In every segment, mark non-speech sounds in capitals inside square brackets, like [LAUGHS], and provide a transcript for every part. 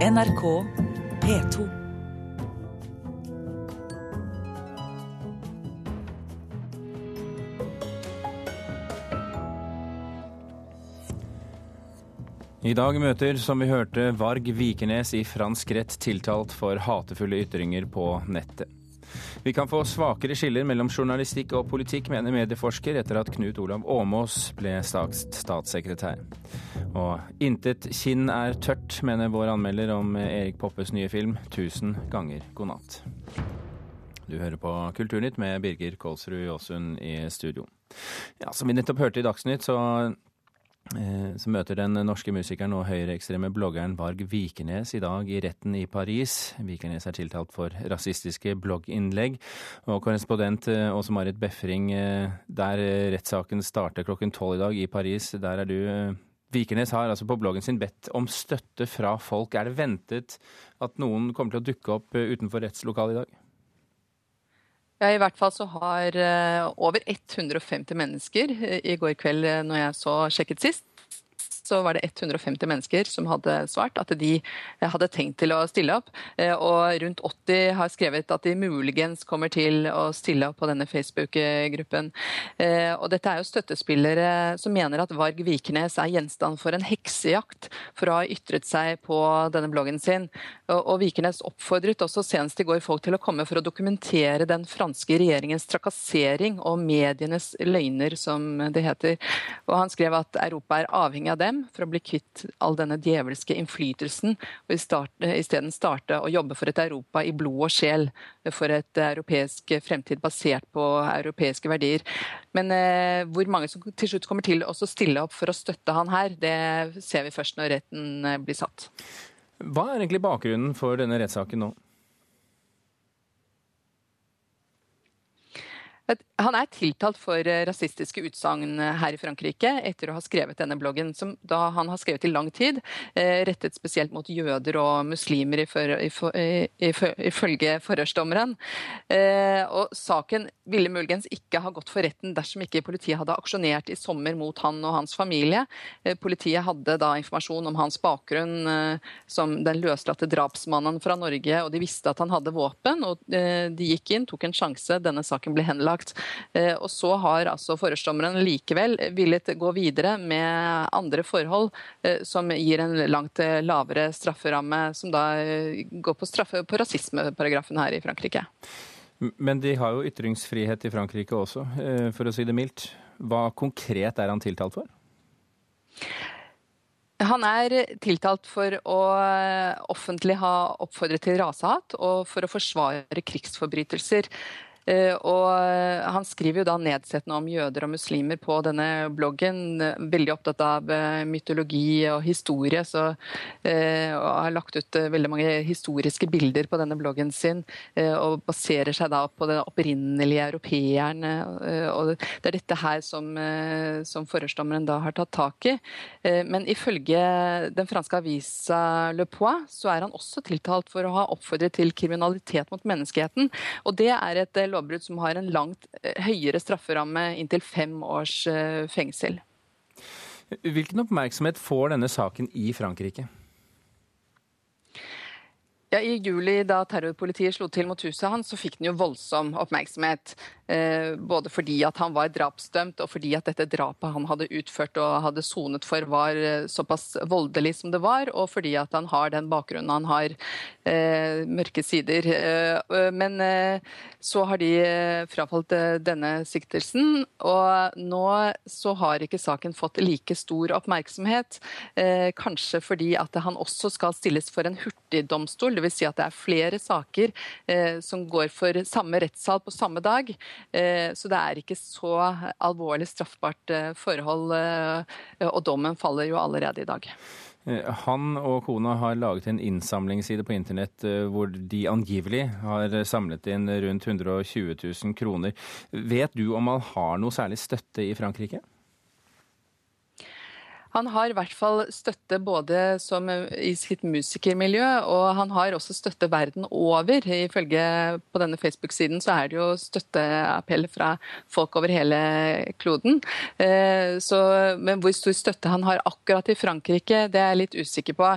NRK P2. I dag møter, som vi hørte, Varg Vikernes i fransk rett tiltalt for hatefulle ytringer på nettet. Vi kan få svakere skiller mellom journalistikk og politikk, mener medieforsker, etter at Knut Olav Åmås ble statssekretær. Og intet kinn er tørt, mener vår anmelder om Erik Poppes nye film 'Tusen ganger god natt'. Du hører på Kulturnytt med Birger Kolsrud Jåsund i studio. Ja, Som vi nettopp hørte i Dagsnytt, så Eh, så møter den norske musikeren og høyreekstreme bloggeren Varg Vikernes i dag i retten i Paris. Vikernes er tiltalt for rasistiske blogginnlegg. Og korrespondent eh, Åse Marit Befring, eh, der rettssaken starter klokken tolv i dag i Paris, der er du. Vikernes har altså på bloggen sin bedt om støtte fra folk. Er det ventet at noen kommer til å dukke opp utenfor rettslokalet i dag? Ja, I hvert fall så har over 150 mennesker i går kveld, når jeg så sjekket sist, så var det 150 mennesker som hadde svart at de hadde tenkt til å stille opp. Eh, og rundt 80 har skrevet at de muligens kommer til å stille opp på denne Facebook-gruppen. Eh, og dette er jo støttespillere som mener at Varg Vikernes er gjenstand for en heksejakt for å ha ytret seg på denne bloggen sin. Og Vikernes oppfordret også senest i går folk til å komme for å dokumentere den franske regjeringens trakassering og medienes løgner, som det heter. Og han skrev at Europa er avhengig av dem for å bli kvitt all denne djevelske innflytelsen, og isteden starte å jobbe for et Europa i blod og sjel, for et europeisk fremtid basert på europeiske verdier. Men eh, hvor mange som til slutt kommer til å stille opp for å støtte han her, det ser vi først når retten eh, blir satt. Hva er egentlig bakgrunnen for denne rettssaken nå? Han er tiltalt for eh, rasistiske utsagn eh, her i Frankrike etter å ha skrevet denne bloggen, som da han har skrevet i lang tid, eh, rettet spesielt mot jøder og muslimer ifølge forhørsdommeren. Og saken ville muligens ikke ha gått for retten dersom ikke politiet hadde aksjonert i sommer mot han og hans familie. Politiet hadde da informasjon om hans bakgrunn som den løslatte drapsmannen fra Norge, og de visste at han hadde våpen, og de gikk inn, tok en sjanse, denne saken ble henlagt og så har altså forhørsdommeren likevel villet gå videre med andre forhold eh, som gir en langt eh, lavere strafferamme, som da går på straffe på rasismeparagrafen her i Frankrike. Men de har jo ytringsfrihet i Frankrike også, for å si det mildt. Hva konkret er han tiltalt for? Han er tiltalt for å offentlig ha oppfordret til rasehat og for å forsvare krigsforbrytelser. Eh, og eh, han skriver jo da nedsettende om jøder og muslimer på denne bloggen. Veldig opptatt av eh, mytologi og historie, så, og har lagt ut veldig mange historiske bilder på denne bloggen sin. Og baserer seg da på den opprinnelige europeeren. Og det er dette her som, som forhørsdommeren da har tatt tak i. Men ifølge den franske avisa Le Poix så er han også tiltalt for å ha oppfordret til kriminalitet mot menneskeheten. Og det er et lov lovbrudd som har en langt eh, høyere strafferamme, inntil fem års eh, fengsel. Hvilken oppmerksomhet får denne saken i Frankrike? Ja, I juli, da terrorpolitiet slo til mot huset hans, så fikk den jo voldsom oppmerksomhet. Eh, både fordi at han var drapsdømt, og fordi at dette drapet han hadde utført og hadde sonet for, var eh, såpass voldelig som det var, og fordi at han har den bakgrunnen han har. Eh, mørke sider. Men så har de frafalt denne siktelsen, og nå så har ikke saken fått like stor oppmerksomhet. kanskje fordi at han også skal stilles for en hurtigdomstol Dvs. Si at det er flere saker som går for samme rettssal på samme dag. Eh, så det er ikke så alvorlig straffbart eh, forhold, eh, og dommen faller jo allerede i dag. Han og kona har laget en innsamlingsside på internett hvor de angivelig har samlet inn rundt 120 000 kroner. Vet du om han har noe særlig støtte i Frankrike? Han har i hvert fall støtte både som, i sitt musikermiljø, og han har også støtte verden over. Ifølge på denne Facebook-siden så er det jo støtteappell fra folk over hele kloden. Eh, så, men hvor stor støtte han har akkurat i Frankrike, det er jeg litt usikker på.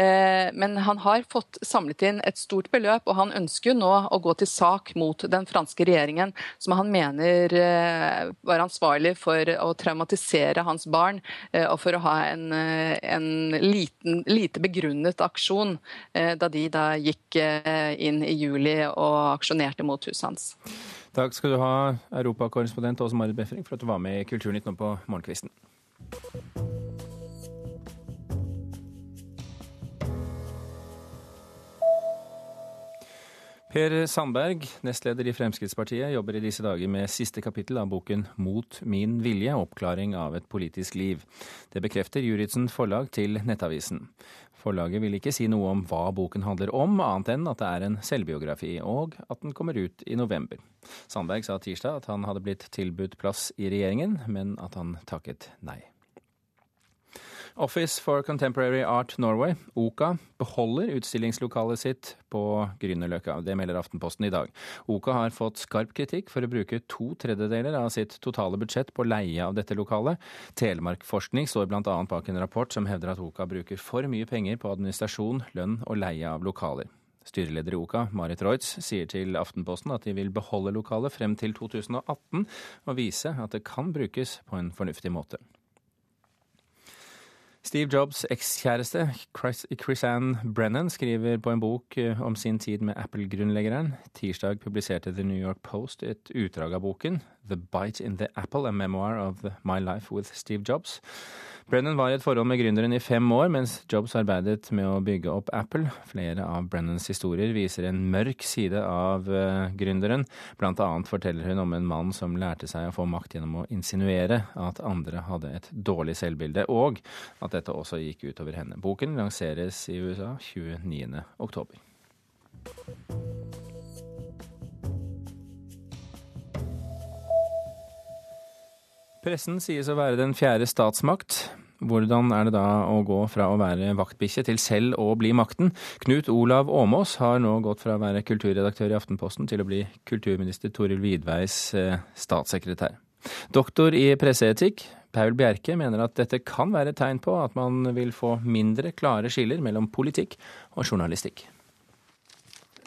Eh, men han har fått samlet inn et stort beløp, og han ønsker jo nå å gå til sak mot den franske regjeringen, som han mener eh, var ansvarlig for å traumatisere hans barn. og for for å ha en, eh, en liten, lite begrunnet aksjon eh, da de da gikk eh, inn i juli og aksjonerte mot huset hans. Takk skal du ha, europakorrespondent Åse Marit Befring, for at du var med i Kulturnytt nå på morgenkvisten. Per Sandberg, nestleder i Fremskrittspartiet, jobber i disse dager med siste kapittel av boken 'Mot min vilje oppklaring av et politisk liv'. Det bekrefter Juritzen forlag til Nettavisen. Forlaget vil ikke si noe om hva boken handler om, annet enn at det er en selvbiografi, og at den kommer ut i november. Sandberg sa tirsdag at han hadde blitt tilbudt plass i regjeringen, men at han takket nei. Office for Contemporary Art Norway, OKA, beholder utstillingslokalet sitt på Grünerløkka. Det melder Aftenposten i dag. OKA har fått skarp kritikk for å bruke to tredjedeler av sitt totale budsjett på leie av dette lokalet. Telemarkforskning står bl.a. bak en rapport som hevder at OKA bruker for mye penger på administrasjon, lønn og leie av lokaler. Styreleder i OKA, Marit Reutz, sier til Aftenposten at de vil beholde lokalet frem til 2018 og vise at det kan brukes på en fornuftig måte. Steve Jobs' ekskjæreste Chris Ann Brennan skriver på en bok eh, om sin tid med Apple-grunnleggeren. Tirsdag publiserte The New York Post et utdrag av boken, The Bite in the Apple, a memoir of my life with Steve Jobs. Brennan var i et forhold med gründeren i fem år, mens Jobs arbeidet med å bygge opp Apple. Flere av Brennans historier viser en mørk side av uh, gründeren. Blant annet forteller hun om en mann som lærte seg å få makt gjennom å insinuere at andre hadde et dårlig selvbilde, og at dette også gikk utover henne. Boken lanseres i USA 29. oktober. Pressen sies å være den fjerde statsmakt. Hvordan er det da å gå fra å være vaktbikkje til selv å bli makten? Knut Olav Åmås har nå gått fra å være kulturredaktør i Aftenposten til å bli kulturminister Toril Vidveis eh, statssekretær. Doktor i presseetikk, Paul Bjerke, mener at dette kan være et tegn på at man vil få mindre klare skiller mellom politikk og journalistikk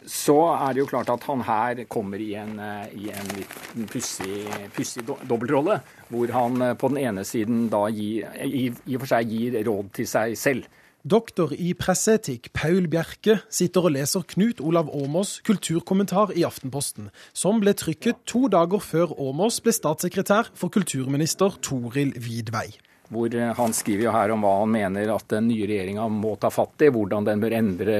så er det jo klart at han her kommer i en, eh, i en litt pussig dobbeltrolle, hvor han eh, på den ene siden da gir, i, i og for seg gir råd til seg selv. Doktor i presseetikk Paul Bjerke sitter og leser Knut Olav Åmås' kulturkommentar i Aftenposten, som ble trykket to dager før Åmås ble statssekretær for kulturminister Toril Vidvei hvor eh, Han skriver jo her om hva han mener at den nye regjeringa må ta fatt i, hvordan den bør endre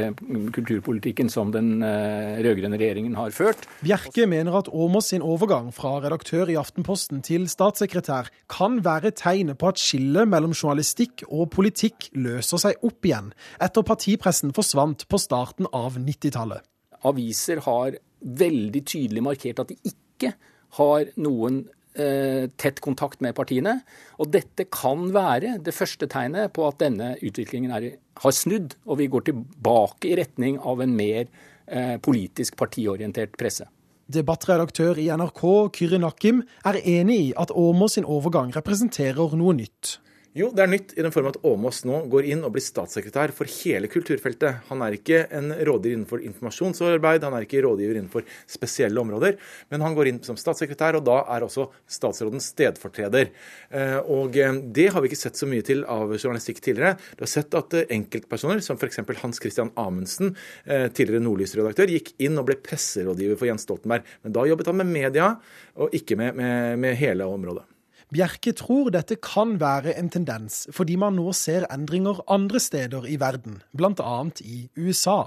kulturpolitikken som den eh, rød-grønne regjeringen har ført. Bjerke mener at Åmås sin overgang fra redaktør i Aftenposten til statssekretær kan være tegnet på at skillet mellom journalistikk og politikk løser seg opp igjen, etter partipressen forsvant på starten av 90-tallet. Aviser har veldig tydelig markert at de ikke har noen tett kontakt med partiene. Og dette kan være det første tegnet på at denne utviklingen er, har snudd, og vi går tilbake i retning av en mer eh, politisk partiorientert presse. Debattredaktør i NRK, Kyri Nakim, er enig i at Åmås sin overgang representerer noe nytt. Jo, det er nytt i den form at Åmås nå går inn og blir statssekretær for hele kulturfeltet. Han er ikke en rådgiver innenfor informasjonsarbeid, han er ikke rådgiver innenfor spesielle områder, men han går inn som statssekretær, og da er også statsrådens stedfortreder. Eh, og eh, det har vi ikke sett så mye til av journalistikk tidligere. Du har sett at eh, enkeltpersoner, som f.eks. Hans Christian Amundsen, tidligere Nordlys-redaktør, gikk inn og ble presserådgiver for Jens Stoltenberg. Men da jobbet han med media, og ikke med, med, med hele området. Bjerke tror dette kan være en tendens, fordi man nå ser endringer andre steder i verden, bl.a. i USA.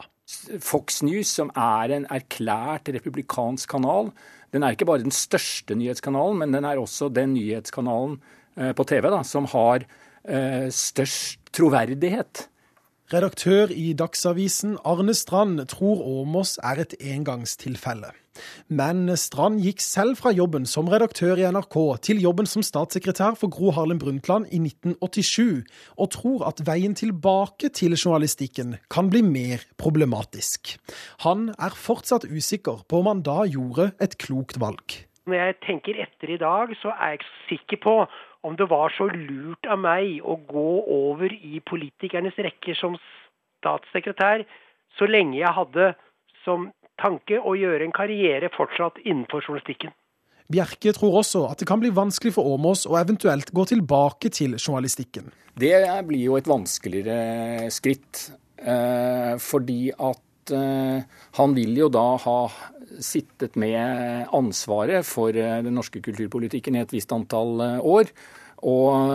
Fox News, som er en erklært republikansk kanal, den er ikke bare den største nyhetskanalen, men den er også den nyhetskanalen eh, på TV da, som har eh, størst troverdighet Redaktør i Dagsavisen Arne Strand tror Åmås er et engangstilfelle. Men Strand gikk selv fra jobben som redaktør i NRK til jobben som statssekretær for Gro Harlem Brundtland i 1987, og tror at veien tilbake til journalistikken kan bli mer problematisk. Han er fortsatt usikker på om han da gjorde et klokt valg. Når jeg tenker etter i dag, så er jeg ikke sikker på om det var så lurt av meg å gå over i politikernes rekker som statssekretær, så lenge jeg hadde som tanke å gjøre en karriere fortsatt innenfor journalistikken. Bjerke tror også at det kan bli vanskelig for Åmås å eventuelt gå tilbake til journalistikken. Det blir jo et vanskeligere skritt, eh, fordi at eh, han vil jo da ha sittet med ansvaret for eh, den norske kulturpolitikken i et visst antall eh, år. Og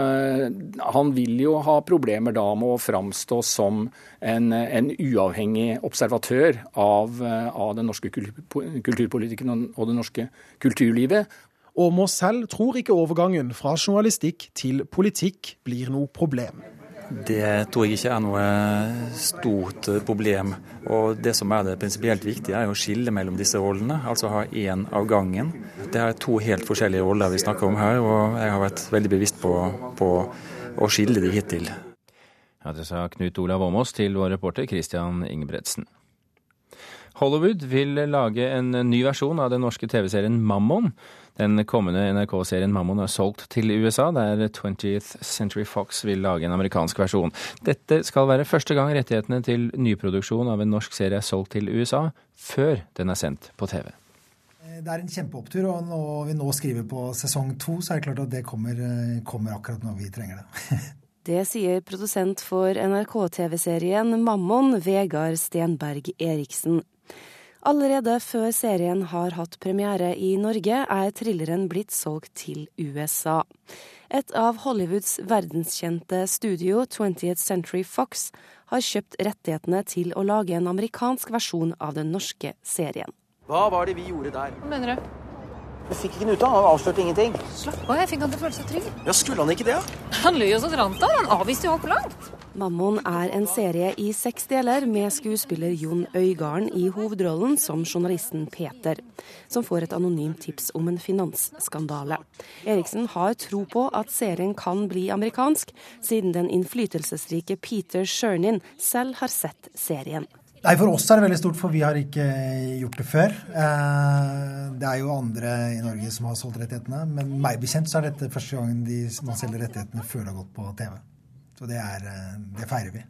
han vil jo ha problemer da med å framstå som en, en uavhengig observatør av, av, den norske kulturpolitikken og det norske kulturlivet. Åmås selv tror ikke overgangen fra journalistikk til politikk blir noe problem. Det tror jeg ikke er noe stort problem. Og Det som er det prinsipielt viktige, er å skille mellom disse rollene. Altså ha én av gangen. Det er to helt forskjellige roller vi snakker om her, og jeg har vært veldig bevisst på, på å skille de hittil. Ja, Det sa Knut Olav Åmås til vår reporter Christian Ingebretsen. Hollywood vil lage en ny versjon av den norske TV-serien Mammon. Den kommende NRK-serien Mammon er solgt til USA, der 20th Century Fox vil lage en amerikansk versjon. Dette skal være første gang rettighetene til nyproduksjon av en norsk serie er solgt til USA, før den er sendt på TV. Det er en kjempeopptur, og når vi nå skriver på sesong to, så er det klart at det kommer, kommer akkurat når vi trenger det. [LAUGHS] Det sier produsent for NRK-TV-serien Mammon, Vegard Stenberg Eriksen. Allerede før serien har hatt premiere i Norge, er thrilleren blitt solgt til USA. Et av Hollywoods verdenskjente studio, 20th Century Fox, har kjøpt rettighetene til å lage en amerikansk versjon av den norske serien. Hva var det vi gjorde der? Hva mener du? Vi fikk ikke den ut av Han avslørte ingenting. Slapp av, jeg fikk han til å føle seg trygg. Ja, Skulle han ikke det? Han løy jo så drant av. Han avviste jo altfor langt. Mammon er en serie i seks deler med skuespiller Jon Øigarden i hovedrollen som journalisten Peter, som får et anonymt tips om en finansskandale. Eriksen har tro på at serien kan bli amerikansk, siden den innflytelsesrike Peter Shernin selv har sett serien. Nei, For oss er det veldig stort, for vi har ikke gjort det før. Eh, det er jo andre i Norge som har solgt rettighetene, men meg bekjent så er dette første gangen de, man selger rettighetene før det har gått på TV. Så det, er, eh, det feirer vi.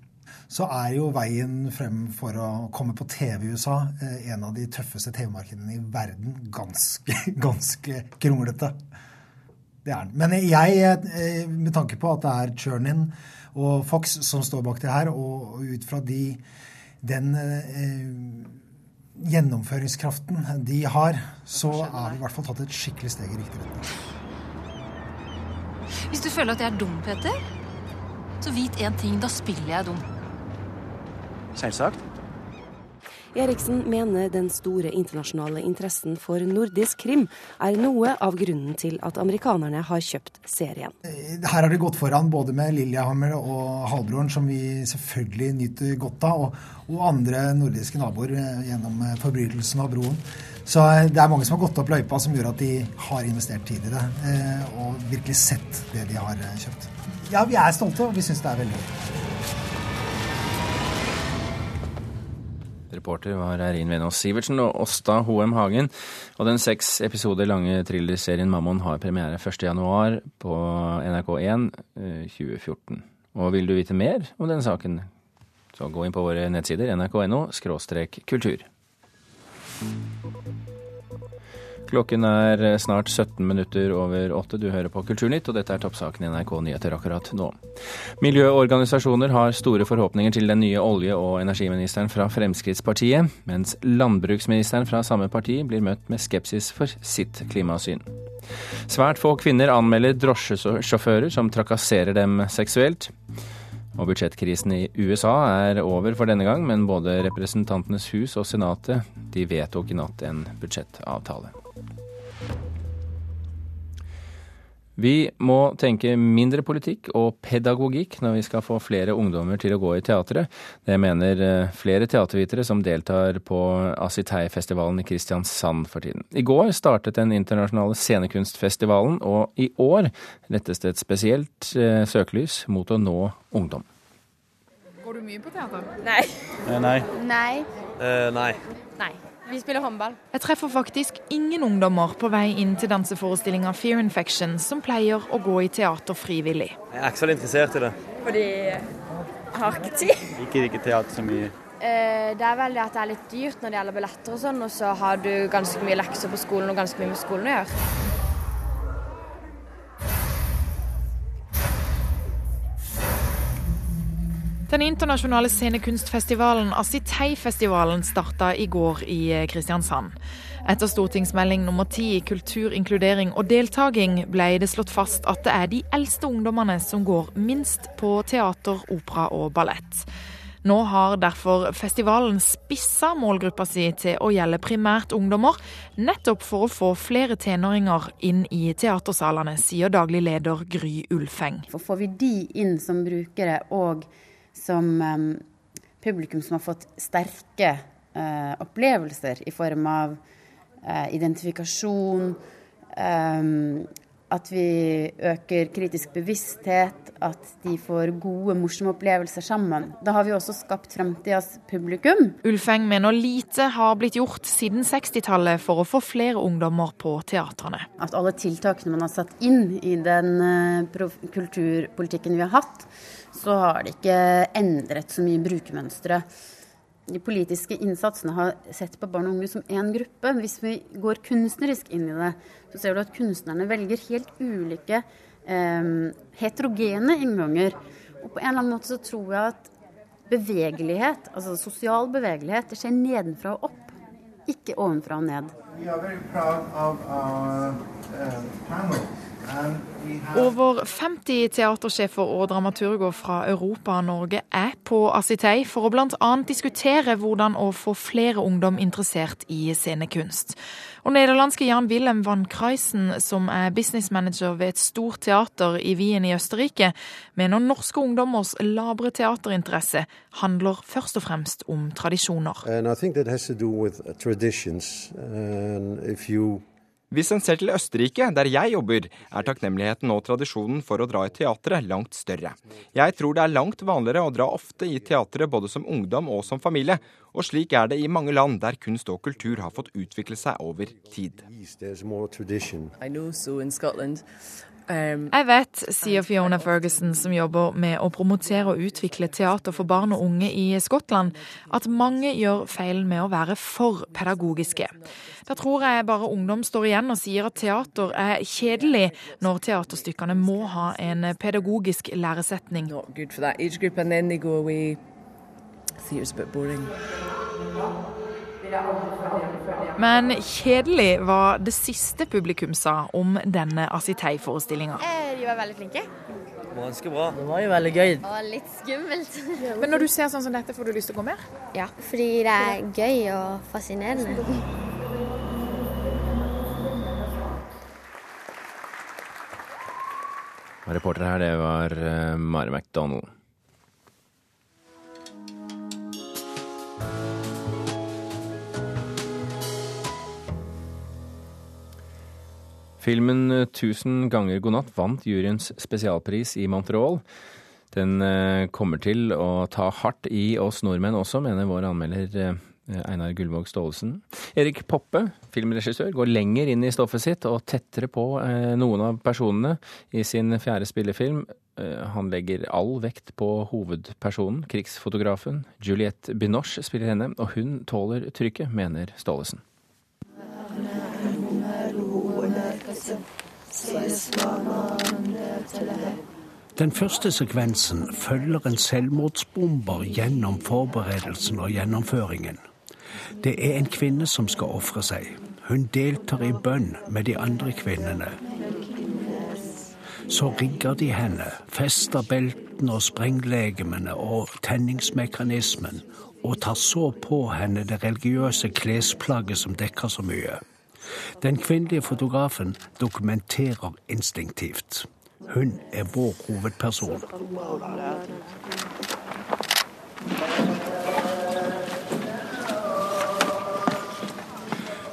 Så er jo veien frem for å komme på TV i USA eh, en av de tøffeste TV-markedene i verden. Ganske, [LAUGHS] ganske kronglete. Det er den. Men jeg, med tanke på at det er Churnin og Fox som står bak det her, og ut fra de den eh, gjennomføringskraften de har, så er vi i hvert fall tatt et skikkelig steg i riktig retning. Hvis du føler at jeg er dum, Petter, så vit én ting. Da spiller jeg dum. Selvsagt. Eriksen mener den store internasjonale interessen for nordisk krim er noe av grunnen til at amerikanerne har kjøpt serien. Her har det gått foran både med Lillehammer og Halvbroren, som vi selvfølgelig nyter godt av, og, og andre nordiske naboer eh, gjennom eh, forbrytelsen av broen. Så eh, det er mange som har gått opp løypa som gjør at de har investert tid i det, og virkelig sett det de har kjøpt. Ja, vi er stolte, og vi syns det er veldig gøy. Reporter var Eirin Venås Sivertsen og Åsta Hoem Hagen. Og den seks episoder lange thrillerserien Mammon har premiere 1.1 på NRK1 2014. Eh, og vil du vite mer om denne saken, så gå inn på våre nettsider nrk.no kultur. Klokken er eh, snart 17 minutter over åtte. Du hører på Kulturnytt, og dette er toppsaken i NRK Nyheter akkurat nå. Miljøorganisasjoner har store forhåpninger til den nye olje- og energiministeren fra Fremskrittspartiet, mens landbruksministeren fra samme parti blir møtt med skepsis for sitt klimasyn. Svært få kvinner anmelder drosjesjåfører som trakasserer dem seksuelt. Og budsjettkrisen i USA er over for denne gang, men både Representantenes hus og Senatet de vedtok i natt en budsjettavtale. Vi må tenke mindre politikk og pedagogikk når vi skal få flere ungdommer til å gå i teatret. Det mener eh, flere teatervitere som deltar på Asitei-festivalen i Kristiansand for tiden. I går startet den internasjonale scenekunstfestivalen, og i år rettes det et spesielt eh, søkelys mot å nå ungdom. Går du mye på teater? Nei. Eh, nei. Nei. Eh, nei. Nei. Vi spiller håndball. Jeg treffer faktisk ingen ungdommer på vei inn til danseforestillinga Fear Infection, som pleier å gå i teater frivillig. Jeg er ikke så veldig interessert i det. Fordi jeg har ikke tid. Liker ikke teater så mye. Eh, Det er vel det at det er litt dyrt når det gjelder billetter og sånn, og så har du ganske mye lekser på skolen og ganske mye med skolen å gjøre. Den internasjonale scenekunstfestivalen Asitei-festivalen starta i går i eh, Kristiansand. Etter stortingsmelding nummer ti Kultur, inkludering og deltaking ble det slått fast at det er de eldste ungdommene som går minst på teater, opera og ballett. Nå har derfor festivalen spissa målgruppa si til å gjelde primært ungdommer, nettopp for å få flere tenåringer inn i teatersalene, sier daglig leder Gry Ulfeng. For får vi de inn som brukere og som publikum som har fått sterke eh, opplevelser i form av eh, identifikasjon, at vi øker kritisk bevissthet, at de får gode, morsomme opplevelser sammen. Da har vi også skapt fremtidas publikum. Ulfeng mener lite har blitt gjort siden 60-tallet for å få flere ungdommer på teatrene. At alle tiltakene man har satt inn i den eh, kulturpolitikken vi har hatt, så har det ikke endret så mye brukermønstre. De politiske innsatsene har sett på barn og unge som én gruppe. Hvis vi går kunstnerisk inn i det, så ser du at kunstnerne velger helt ulike eh, heterogene innganger. Og på en eller annen måte så tror jeg at bevegelighet, altså sosial bevegelighet, det skjer nedenfra og opp, ikke ovenfra og ned. We are very proud of our uh, Over 50 teatersjefer og dramaturger fra Europa og Norge er på Asitei for å bl.a. diskutere hvordan å få flere ungdom interessert i scenekunst. Og nederlandske Jan Wilhelm van Kreisen, som er businessmanager ved et stort teater i Wien i Østerrike, mener norske ungdommers labre teaterinteresse handler først og fremst om tradisjoner. And I think that has to do with traditions. And Hvis en ser til Østerrike, der jeg jobber, er takknemligheten og tradisjonen for å dra i teatret langt større. Jeg tror det er langt vanligere å dra ofte i teatret både som ungdom og som familie, og slik er det i mange land der kunst og kultur har fått utvikle seg over tid. there's more tradition. I know so in Scotland. Um, Jeg vet, sier Fiona Ferguson, som jobber med å promotere og utvikle teater for barn og unge i Skottland, at mange gjør feilen med å være for pedagogiske. Da tror jeg bare ungdom står igjen og sier at teater er kjedelig, når teaterstykkene må ha en pedagogisk læresetning. not good for that age group, and then they go away. Theatre's a bit boring. Men kjedelig var det siste publikum sa om denne Asitei-forestillinga. Eh, De var veldig flinke. Ganske bra. Det var jo veldig gøy. Og litt skummelt. Men når du ser sånn som dette, får du lyst til å gå mer? Ja, fordi det er gøy og fascinerende. Reporter her, det var eh, Mari McDonald. Filmen 'Tusen ganger god natt' vant juryens spesialpris i Montreal. Den eh, kommer til å ta hardt i oss nordmenn også, mener vår anmelder eh, Einar Gullvåg Staalesen. Erik Poppe, filmregissør, går lenger inn i stoffet sitt og tettere på eh, noen av personene i sin fjerde spillefilm. Eh, Han legger all vekt på hovedpersonen, krigsfotografen. Juliette Binoche spiller henne, og hun tåler trykket, mener Staalesen. Den første sekvensen følger en selvmordsbomber gjennom forberedelsen og gjennomføringen. Det er en kvinne som skal ofre seg. Hun deltar i bønn med de andre kvinnene. Så rigger de henne, fester beltene og sprenglegemene og tenningsmekanismen, og tar så på henne det religiøse klesplagget som dekker så mye. Den kvinnelige fotografen dokumenterer instinktivt. Hun er vår hovedperson.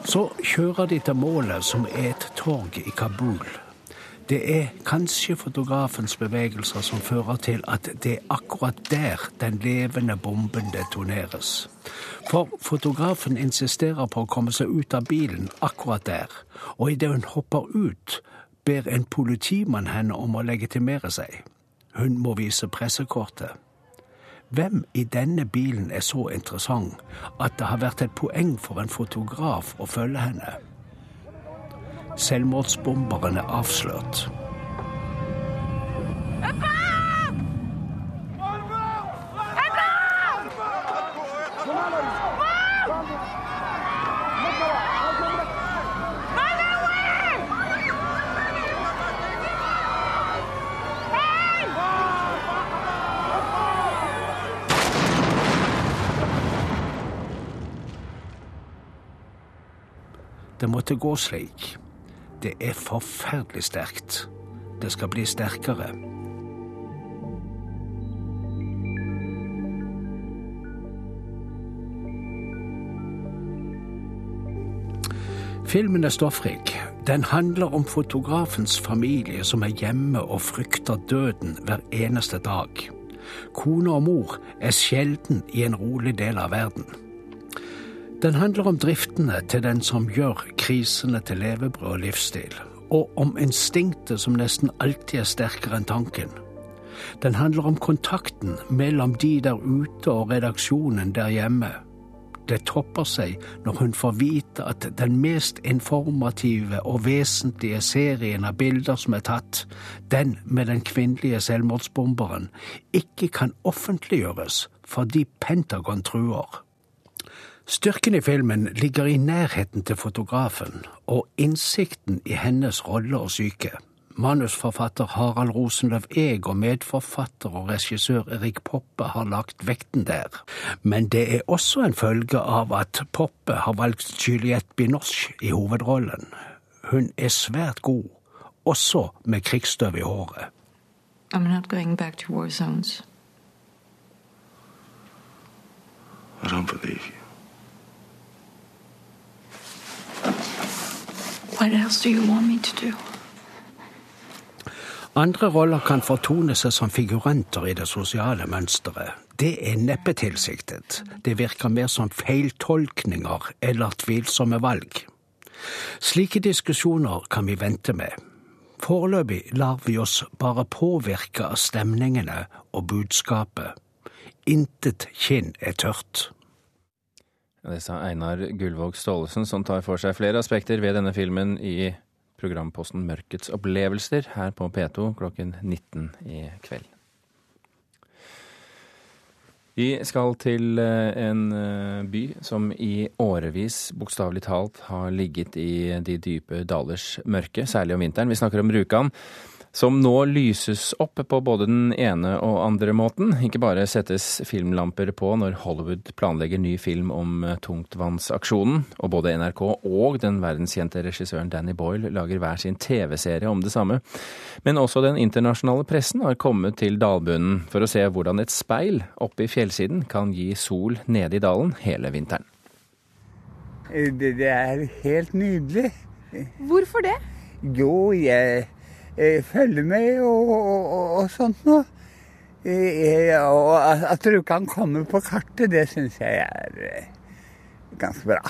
Så kjører de til målet, som er et torg i Kabul. Det er kanskje fotografens bevegelser som fører til at det er akkurat der den levende bomben detoneres. For fotografen insisterer på å komme seg ut av bilen akkurat der, og idet hun hopper ut, ber en politimann henne om å legitimere seg. Hun må vise pressekortet. Hvem i denne bilen er så interessant at det har vært et poeng for en fotograf å følge henne? Selvmordsbomberen er avslørt. Det måtte gå slik. Det er forferdelig sterkt. Det skal bli sterkere. Filmen er stoffrik. Den handler om fotografens familie som er hjemme og frykter døden hver eneste dag. Kone og mor er sjelden i en rolig del av verden. Den handler om driftene til den som gjør krisene til levebrød og livsstil, og om instinktet som nesten alltid er sterkere enn tanken. Den handler om kontakten mellom de der ute og redaksjonen der hjemme. Det topper seg når hun får vite at den mest informative og vesentlige serien av bilder som er tatt, den med den kvinnelige selvmordsbomberen, ikke kan offentliggjøres fordi Pentagon truer. Styrken i filmen ligger i nærheten til fotografen og innsikten i hennes rolle og syke. Manusforfatter Harald Rosenløv Eeg og medforfatter og regissør Erik Poppe har lagt vekten der. Men det er også en følge av at Poppe har valgt Juliette Binoche i hovedrollen. Hun er svært god, også med krigsstøv i håret. I'm not going back to war zones. I don't believe you. Andre roller kan fortone seg som figuranter i det sosiale mønsteret. Det er neppe tilsiktet. Det virker mer som feiltolkninger eller tvilsomme valg. Slike diskusjoner kan vi vente med. Foreløpig lar vi oss bare påvirke av stemningene og budskapet. Intet kinn er tørt. Det sa Einar Gullvåg Staalesen, som tar for seg flere aspekter ved denne filmen i programposten Mørkets opplevelser her på P2 klokken 19 i kveld. Vi skal til en by som i årevis bokstavelig talt har ligget i de dype dalers mørke, særlig om vinteren. Vi snakker om Rjukan som nå lyses opp på både den ene og andre måten. Ikke bare settes filmlamper på når Hollywood planlegger ny film om tungtvannsaksjonen, og både NRK og den verdenskjente regissøren Danny Boyle lager hver sin TV-serie om det samme. Men også den internasjonale pressen har kommet til dalbunnen for å se hvordan et speil oppe i fjellsiden kan gi sol nede i dalen hele vinteren. Det, det er helt nydelig. Hvorfor det? Jo, jeg eh, med og, og, og sånt noe. Eh, og at du kan komme på kartet, det syns jeg er eh, ganske bra.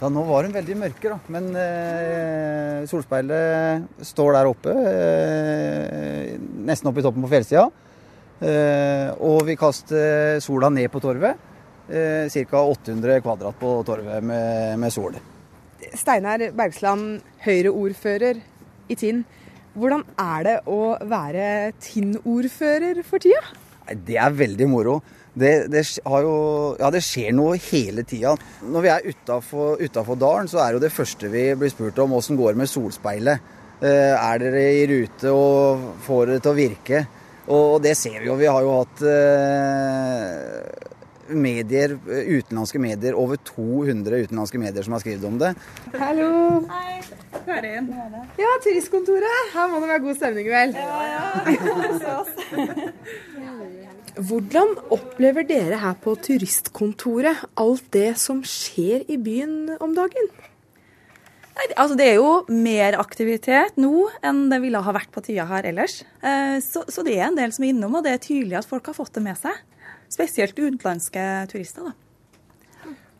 Ja, Nå var hun veldig mørke, da. Men eh, solspeilet står der oppe. Eh, nesten oppe i toppen på fjellsida. Eh, og vi kaster sola ned på torvet. Eh, Ca. 800 kvadrat på torvet med, med sol. Steinar Bergsland, Høyre-ordfører i Tinn. Hvordan er det å være Tinn-ordfører for tida? Det er veldig moro. Det, det, jo, ja, det skjer noe hele tida. Når vi er utafor dalen, så er jo det første vi blir spurt om åssen går det med solspeilet. Eh, er dere i rute og får det til å virke? Og det ser vi jo. Vi har jo hatt eh, medier, utenlandske medier, over 200 utenlandske medier som har skrevet om det. Hallo. Hei. Karin. Ja, turistkontoret. Her må det være god stemning, vel? Ja, ja. [LAUGHS] Hvordan opplever dere her på turistkontoret alt det som skjer i byen om dagen? Nei, altså Det er jo mer aktivitet nå enn det ville ha vært på tida her ellers. Eh, så, så, det er en del som er innom, og det er tydelig at folk har fått det med seg. Spesielt utenlandske turister. da.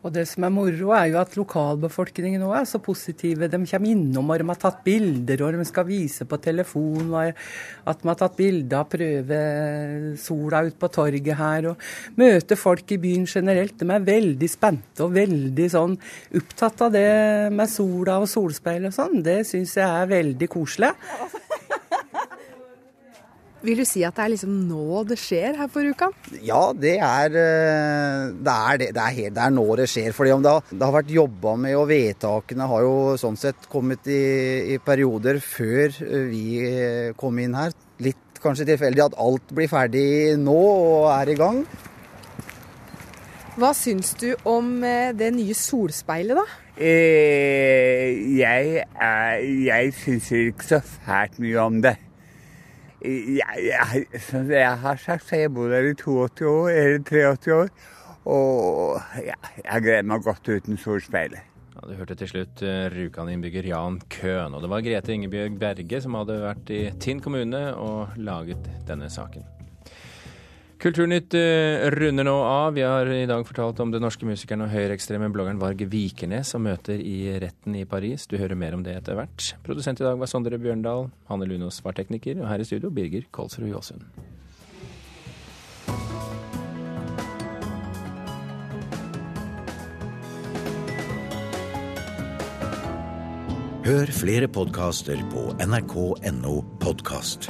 Og det som er moro, er jo at lokalbefolkningen òg er så positive. De kommer innom og de har tatt bilder, og de skal vise på telefon at de har tatt bilde av prøvesola ute på torget her. Og møter folk i byen generelt. De er veldig spente og veldig sånn opptatt av det med sola og solspeil og sånn. Det syns jeg er veldig koselig. Vil du si at det er liksom nå det skjer her på Rjukan? Ja, det er eh, det, er, det, det, er helt, det er nå det skjer. fordi om det har, det har vært jobba med, og vedtakene har jo sånn sett kommet i, i perioder før vi eh, kom inn her. Litt kanskje tilfeldig at alt blir ferdig nå og er i gang. Hva syns du om eh, det nye solspeilet, da? Eh, jeg er, jeg syns ikke så fælt mye om det. Jeg, jeg, som jeg har sagt, så jeg bodd der i 82 år, eller 83 år. Og ja, jeg gleder meg godt uten solspeilet. Ja, du hørte til slutt uh, Rjukan-innbygger Jan Køhn. Og det var Grete Ingebjørg Berge som hadde vært i Tinn kommune og laget denne saken. Kulturnytt uh, runder nå av. Vi har i dag fortalt om den norske musikeren og høyreekstreme bloggeren Varg Vikernes som møter i retten i Paris. Du hører mer om det etter hvert. Produsent i dag var Sondre Bjørndal. Hanne Lunås var tekniker. Og her i studio Birger Kolsrud Jåsund. Hør flere podkaster på nrk.no podkast.